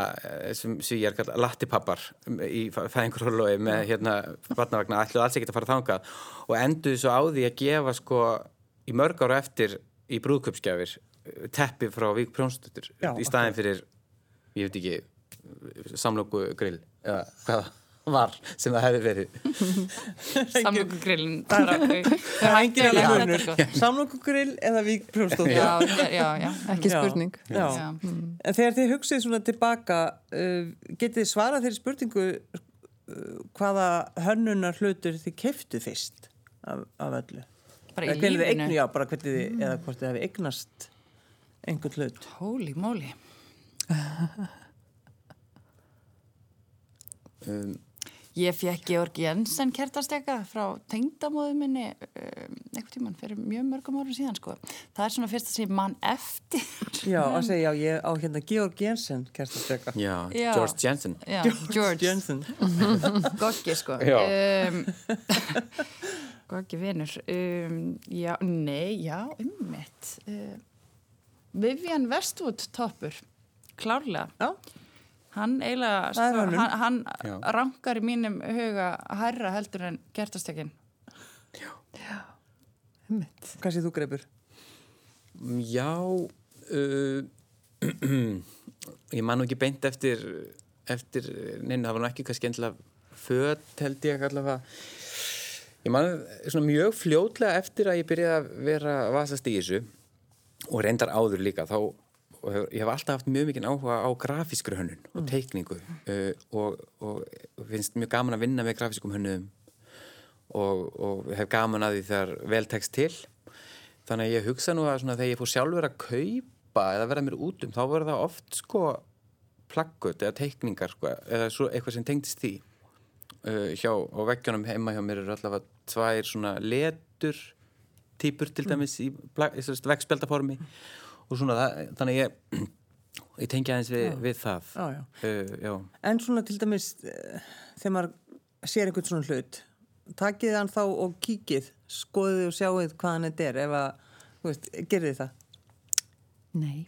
Speaker 2: sem svíjar kalla lattipappar í fæðingarhóluði með hérna vatnavagna ætluðu alls ekki að fara þangað. Og enduðu svo á því að gefa sko í mörg ára eftir í brúðköpsgjafir teppi frá Vík Prjónsdóttir
Speaker 1: Já,
Speaker 2: í staðin fyrir ég veit ekki samlóku grill eða hvað? það var sem það hefði verið [LAUGHS]
Speaker 4: Samlokugrillin.
Speaker 1: Það er engin alveg munur. Samlokugrill eða vík prjónstóttir.
Speaker 4: Já, já, já.
Speaker 3: Ekki spurning.
Speaker 1: Já.
Speaker 4: Já.
Speaker 1: En þegar þið hugsið svona tilbaka, uh, getið þið svarað þeirri spurningu uh, hvaða hönnunar hlutur þið keftu fyrst af, af öllu?
Speaker 4: Bara í lífinu.
Speaker 1: eignu, já, bara hvernig þið, eða hvort þið hefði eignast einhvern hlut.
Speaker 4: Holy moly.
Speaker 2: um,
Speaker 4: Ég fekk Georg Jensen kertasteka frá tengdamóðu minni um, einhvern tímann fyrir mjög mörgum árum síðan sko. Það er svona fyrst að segja mann eftir.
Speaker 1: Já, [LAUGHS] að segja, já, ég á hérna Georg Jensen kertasteka.
Speaker 2: Já,
Speaker 4: Já.
Speaker 2: George Jensen.
Speaker 4: Já, George
Speaker 1: Jensen. [LAUGHS]
Speaker 4: Goggi sko.
Speaker 2: Já.
Speaker 4: Um, [LAUGHS] Goggi vinur. Um, já, nei, já, ummitt. Uh, Vivian Westwood toppur, klárlega.
Speaker 1: Já,
Speaker 4: Hann eiginlega, sko, hann, hann
Speaker 2: Já.
Speaker 4: rankar í mínum huga hærra heldur en kertastekinn.
Speaker 3: Einmitt.
Speaker 1: hvað séð þú greipur?
Speaker 2: Já, uh, [CLEARS THROAT] ég man nú ekki beint eftir, eftir neina, það var nú ekki kannski endilega fött held ég allavega. Ég man svona mjög fljótlega eftir að ég byrjaði að vera að vasast í þessu og reyndar áður líka þá og hef, ég hef alltaf haft mjög mikið áhuga á grafískri hönnun og teikningu uh, og, og finnst mjög gaman að vinna með grafískum hönnum og, og hef gaman að því þegar vel tekst til. Þannig að ég hugsa nú að svona, þegar ég fór sjálfur að kaupa eða verða mér út um þá voru það oft sko plaggut eða teikningar sko, eða svo eitthvað sem tengdist því. Uh, hjá, og veggjónum heima hjá mér eru allavega tvær svona letur típur til dæmis í, pla- í sérst veggspjaldaformi og svona það, þannig ég ég tengi aðeins við, við það
Speaker 1: Já, já.
Speaker 2: Uh, já.
Speaker 1: En svona til dæmis, eh, þegar maður sér einhvern svona hlut, takið hann þá og kíkið, skoðið og sjáið hvað hann þetta er, ef að, þú veist, gerðið þið það?
Speaker 3: Nei,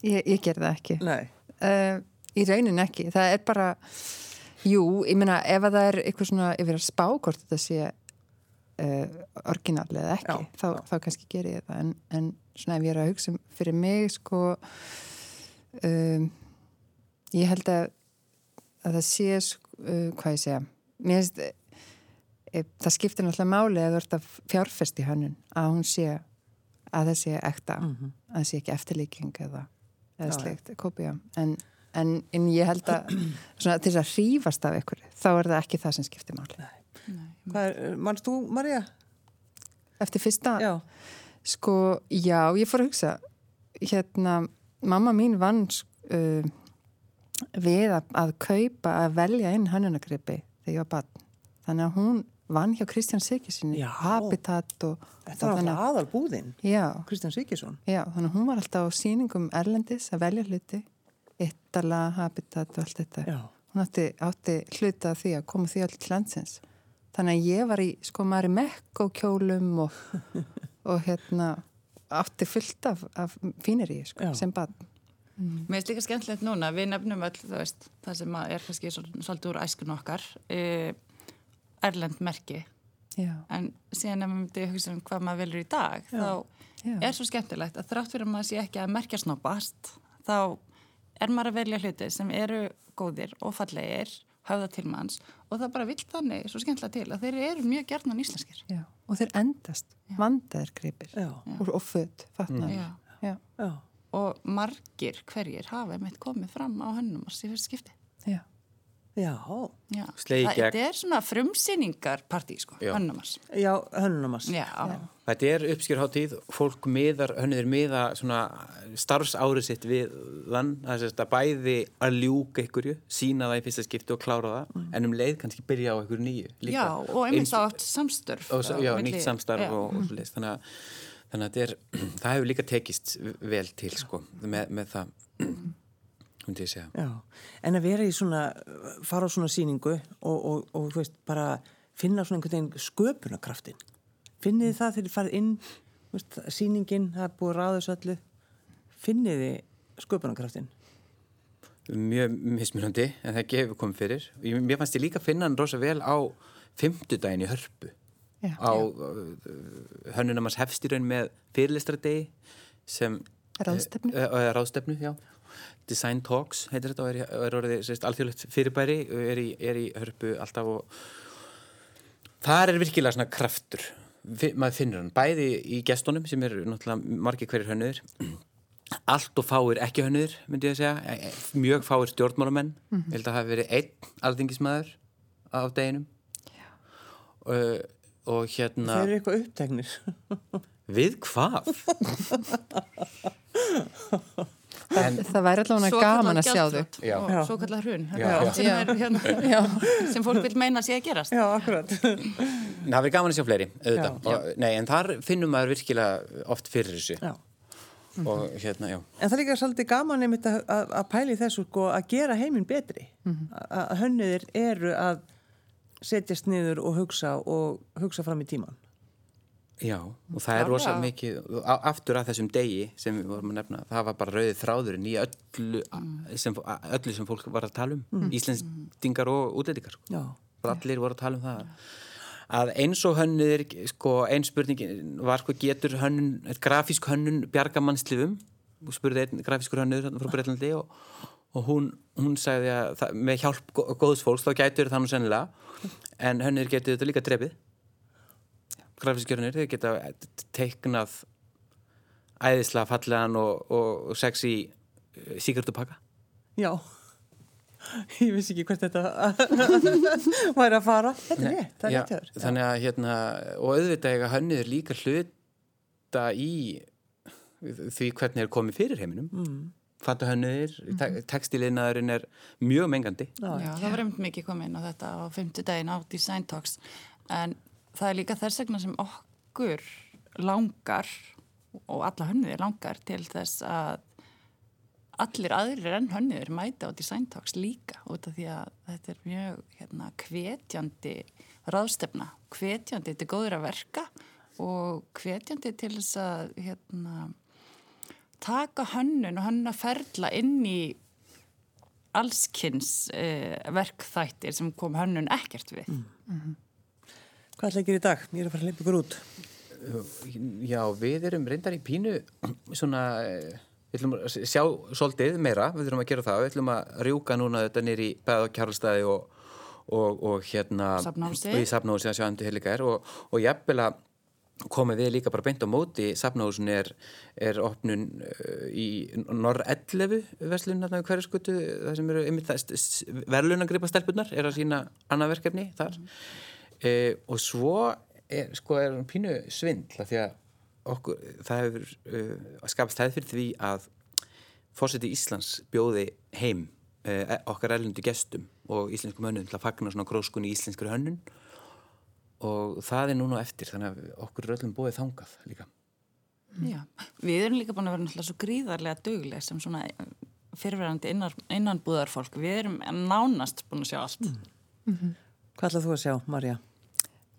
Speaker 3: ég, ég ger það ekki.
Speaker 1: Nei.
Speaker 3: Uh, í raunin ekki. Það er bara, jú, ég meina ef að það er eitthvað svona yfir að spá hvort þetta sé uh, orginal eða ekki,
Speaker 1: Já,
Speaker 3: þá, þá kannski ger ég það. En, en svona ef ég er að hugsa um fyrir mig, sko, um, ég held að, að það sé, sko, uh, hvað ég segja, mér finnst, e, það skiptir náttúrulega máli að þú ert að fjárfesti hönnun, að hún sé að það sé ekta, að það sé ekki eftirlíking eða, eða
Speaker 1: Já,
Speaker 3: sleikt, kopja. En, en, en ég held að svona, til þess að hrífast af ykkur, þá er það ekki það sem skiptir máli.
Speaker 1: Er, mannst þú, Marja?
Speaker 3: Eftir fyrsta,
Speaker 1: Já.
Speaker 3: sko, já, ég fór að hugsa, hérna, mamma mín vann uh, við að, að kaupa, að velja inn hönnunagripi þegar ég var barn. Þannig að hún vann hjá Kristján Sigursinni,
Speaker 1: Já.
Speaker 3: Habitat og...
Speaker 1: Þetta var alltaf aðal búðinn,
Speaker 3: Já,
Speaker 1: Kristján Sikisson.
Speaker 3: Já, þannig að hún var alltaf á sýningum Erlendis að velja hluti, Ittala, Habitat og allt þetta.
Speaker 1: Já.
Speaker 3: Hún átti, átti hluta því að koma því allir til landsins. Þannig að ég var í, sko, maður í mekk og kjólum [LAUGHS] og, og hérna, átti fullt af, af fínir í, sko,
Speaker 1: Já.
Speaker 3: sem barn.
Speaker 4: Mér finnst líka skemmtilegt núna, við nefnum öll, þú veist, það sem að er kannski svol- svolítið úr æskun okkar, uh, Erlend merki,
Speaker 3: Já,
Speaker 4: en síðan ef maður myndi hugsa um hvað maður velur í dag, þá
Speaker 3: Já.
Speaker 4: er svo skemmtilegt að þrátt fyrir að maður sé ekki að merkja snobbast, þá er maður að velja hluti sem eru góðir og fallegir, höfða til manns og það bara vill þannig svo skemmtilega til að þeir eru mjög gjarnan íslenskir.
Speaker 3: já. Og þeir endast, vandaðir gripir
Speaker 1: Já.
Speaker 3: og, og föt, fatnaður.
Speaker 4: Já.
Speaker 3: Já,
Speaker 1: Já.
Speaker 4: Og margir hverjir hafa mitt komið fram á hönnum og síðan skipti.
Speaker 3: Já.
Speaker 1: Já.
Speaker 4: Það-
Speaker 2: gegn.
Speaker 4: Þetta er svona frumsýningarpartí, sko,
Speaker 2: Já.
Speaker 4: hönnumars.
Speaker 1: Já, hönnunamars.
Speaker 4: Já.
Speaker 2: Þetta er uppskjörháttíð, fólk miðar, hönnur miða svona starfsárið sitt við þann, það er að bæði að ljúka einhverju, sína það í fyrsta skipti og klára það, en um leið kannski byrja á einhverju nýju. líka.
Speaker 4: Já, og einmitt þá átt samstörf.
Speaker 2: og,
Speaker 4: á
Speaker 2: já, nýtt samstarf
Speaker 4: Já.
Speaker 2: og, og svo þannig að, þannig að þetta er, [CLEARS THROAT] það hefur líka tekist vel til sko, með, með það
Speaker 1: Já, en að vera í svona, fara á svona síningu og, og, og þú veist, bara finna svona einhvern veginn sköpunarkraftin. Finnið þið það þegar þið farið inn, veist, síningin, það er búið ráðus öllu, finnið þið sköpunarkraftin.
Speaker 2: mjög mismunandi en það gefur komið fyrir mér fannst ég líka finna hann rosa vel á fimmtudaginn í hörpu
Speaker 3: Já.
Speaker 2: á uh, hönnunamars hefstýraun með fyrirlistradegi sem
Speaker 3: Ráðstefnu.
Speaker 2: uh, uh, ráðstefnu, Design Talks heitir þetta og er, er orðið sérst, alþjóðlegt fyrirbæri og er í, er í hörpu alltaf og þar er virkilega svona kraftur. Maður finnur hann, bæði í gestunum sem eru náttúrulega margir hverjir hönnuður allt og fáir ekki hönnuður myndi ég að segja, E- e- mjög fáir stjórnmálamenn. Mm held að það hafi verið einn alþingismæður á deginum. Uh, og hérna
Speaker 1: Þeir eru eitthvað uppteknir.
Speaker 2: við hvað? [LAUGHS] En,
Speaker 3: Það væri allavega gaman að sjá þau.
Speaker 2: Já.
Speaker 4: og svo kallar hrun sem, er, hérna, sem fólk vil meina að sé að gerast
Speaker 1: Já, akkurat.
Speaker 2: það verður gaman að sjá fleiri. Og, nei, en þar finnum maður virkilega oft fyrir þessu.
Speaker 1: Já.
Speaker 2: Og hérna, já.
Speaker 1: En það er líka svolítið gaman einmitt að, að, að pæli þessu sko að gera heiminn betri. Að að hönnuðir eru að setjast niður og hugsa og hugsa fram í tíman.
Speaker 2: Já, og það er
Speaker 4: Klárlega.
Speaker 2: rosa mikið, aftur að þessum degi sem við vorum að nefna, það var bara rauðið þráðurinn í öllu, sem, öllu sem fólk var að tala um, Íslendingar og útlendingar. Sko.
Speaker 1: Já.
Speaker 2: Allir voru að tala um það. Að eins og hönnur, sko, ein spurningin var sko, getur hönnun, grafísk hönnun bjarga mannslifum, og spurði einn grafískur hönnur frá Breitlandi og, og hún, hún sagði að það, með hjálp gó- góðs fólks þá gætur það nú sennilega, en hönnur getur þetta líka drefið grafískjörnir, þeir geta teiknað æðislega fallegan og, og, og sexy síkartupakka.
Speaker 1: Já. Ég vissi ekki hvert þetta [LAUGHS] væri að fara. Þetta er rétt, það er
Speaker 2: Já,
Speaker 1: rétt hjá þér. Já.
Speaker 2: Þannig að hérna, og auðvitað eiga hönniður líka hluta í því hvernig er komið fyrir heiminum. Mm. Fanta hönniður, mm -hmm. textiliðnaðurinn er mjög mengandi.
Speaker 4: Já, það var einmitt mikið komið inn á þetta á fimmtudaginn á Design Talks en það er líka þess vegna sem okkur langar og alla hönniðir langar til þess að allir aðrir en hönniðir mæta á Design Talks líka út af því að þetta er mjög hérna, hvetjandi ráðstefna, hvetjandi til góður að verka og hvetjandi til þess að hérna, taka hönnun og hönnun að ferla inn í allskynns uh, verkþættir sem kom hönnun ekkert við.
Speaker 1: Hvað ætla að gera í dag? Ég er að fara að hleypa ykkur út.
Speaker 2: Já, við erum reyndar í pínu svona, eh, við ætlum að sjá svolítið meira, við þurfum að gera það, við ætlum að rjúka núna þetta nýri í Bæða og Kjarlstæði og, og, og hérna
Speaker 4: Safnahúsið.
Speaker 2: og í Safnahúsi að sjá um til helika er og, og jafnvel að komið við líka bara beint á móti Safnahúsin er, er opnun uh, í Norr 11 verslun hérna í hverju skutu það sem eru verðlunagripa stelpunar er að sína annað verkefni þar uh, og svo er, sko, er hún pínu svindla því að okkur, það hefur uh, skapast það fyrir því að fórseti Íslands bjóði heim uh, okkar erlendu gestum og íslenskum hönnun til að fagna svona gróskunni í íslenskri hönnun og það er núna eftir þannig að okkur er öllum bóðið þangað líka
Speaker 4: Já, við erum líka búin að vera náttúrulega svo gríðarlega dugleg sem svona fyrirverandi innan, innanbúðarfólk. Við erum nánast búin að sjá allt.
Speaker 1: Hvað ætlað þú að sjá, Marja?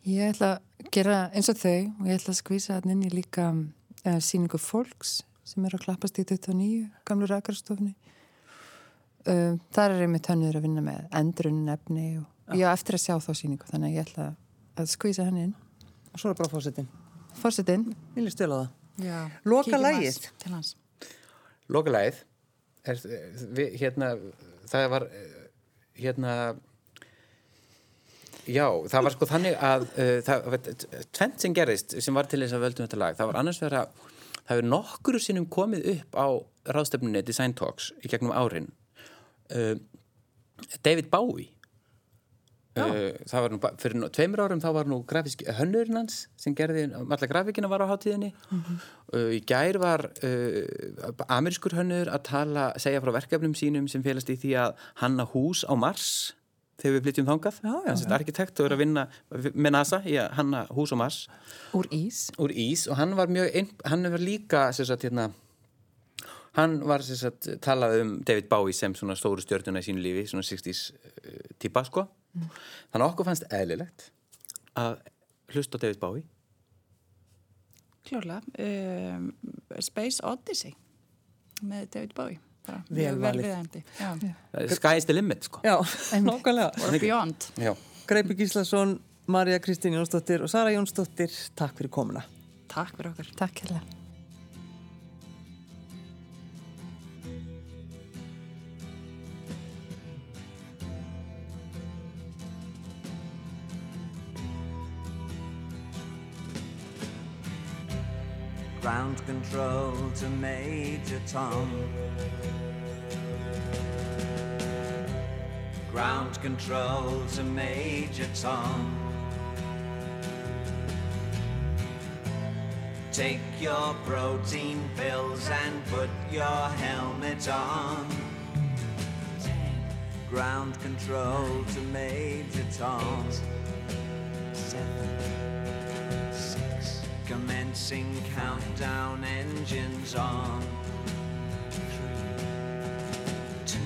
Speaker 3: Ég ætla að gera eins og þau og ég ætla að skvísa hann inn í líka uh, síningu fólks sem er að klappast í 29, gamlu rækarstofni. Uh, þar er einmitt hönnur að vinna með endrunn efni og ég á eftir að sjá þá síningu þannig að ég ætla að skvísa hann inn.
Speaker 1: Og svo er bara fórsetin.
Speaker 3: Fórsetin,
Speaker 1: Vil ég stela það?
Speaker 4: Já.
Speaker 1: Loka.
Speaker 2: Lokalæð er, við, hérna, það var eh, hérna já, það var sko þannig að uh, tvent sem gerist sem var til þess að völdum þetta lag. Það var annars vegar að það hefur nokkuru sinnum komið upp á ráðstefnunni Design Talks í gegnum árin. Uh, David Bowie. Uh, það var nú, fyrir tveimur árum þá var nú grafísk hönnurinn hans sem gerði, alla grafíkina var á hátíðinni. Uh, í gær var uh, amerískur hönnur að tala, segja frá verkefnum sínum sem félast í því að hanna hús á Mars þegar við flytjum þangað
Speaker 1: Já, já,
Speaker 2: hans er og að vinna með NASA í að hanna hús á Mars
Speaker 3: úr ís.
Speaker 2: úr ís og hann var mjög ein, hann var líka sagt, hérna, hann var sagt, talað um David Bowie sem svona stóru stjörnuna í sínu lífi svona 60s uh, típa sko þannig að okkur fannst eðlilegt að hlusta David Bowie
Speaker 4: Klárlega. Um, Space Odyssey með David Bowie.
Speaker 1: Vel valið.
Speaker 4: viðeigandi. Já.
Speaker 2: Sky is the limit sko
Speaker 1: Já, nákvæmlega.
Speaker 4: Or Beyond.
Speaker 2: Já.
Speaker 1: Greipur Gíslason, Marja Kristín Jónsdóttir og Sara Jónsdóttir, takk fyrir komuna.
Speaker 4: Takk fyrir okkur.
Speaker 3: Takk hérlega.
Speaker 8: Ground control to Major Tom. Ground control to Major Tom. Take your protein pills and put your helmet on. Ground control to Major Tom. Seven, six. Commencing countdown, engines on. Three, two.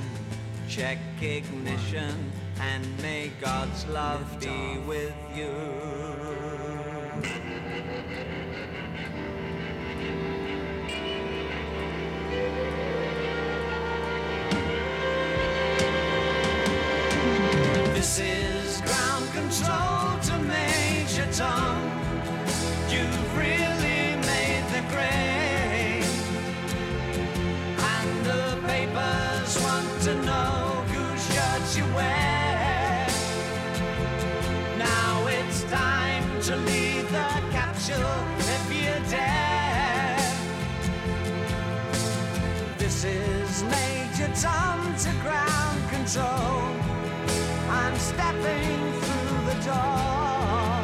Speaker 8: Check ignition and may God's love be with you. it's on to ground control. I'm stepping through the door.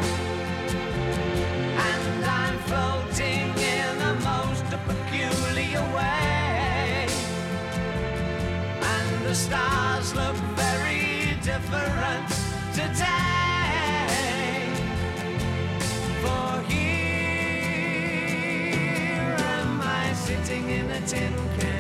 Speaker 8: And I'm floating in the most peculiar way. And the stars look very different today. For here am I sitting in a tin can.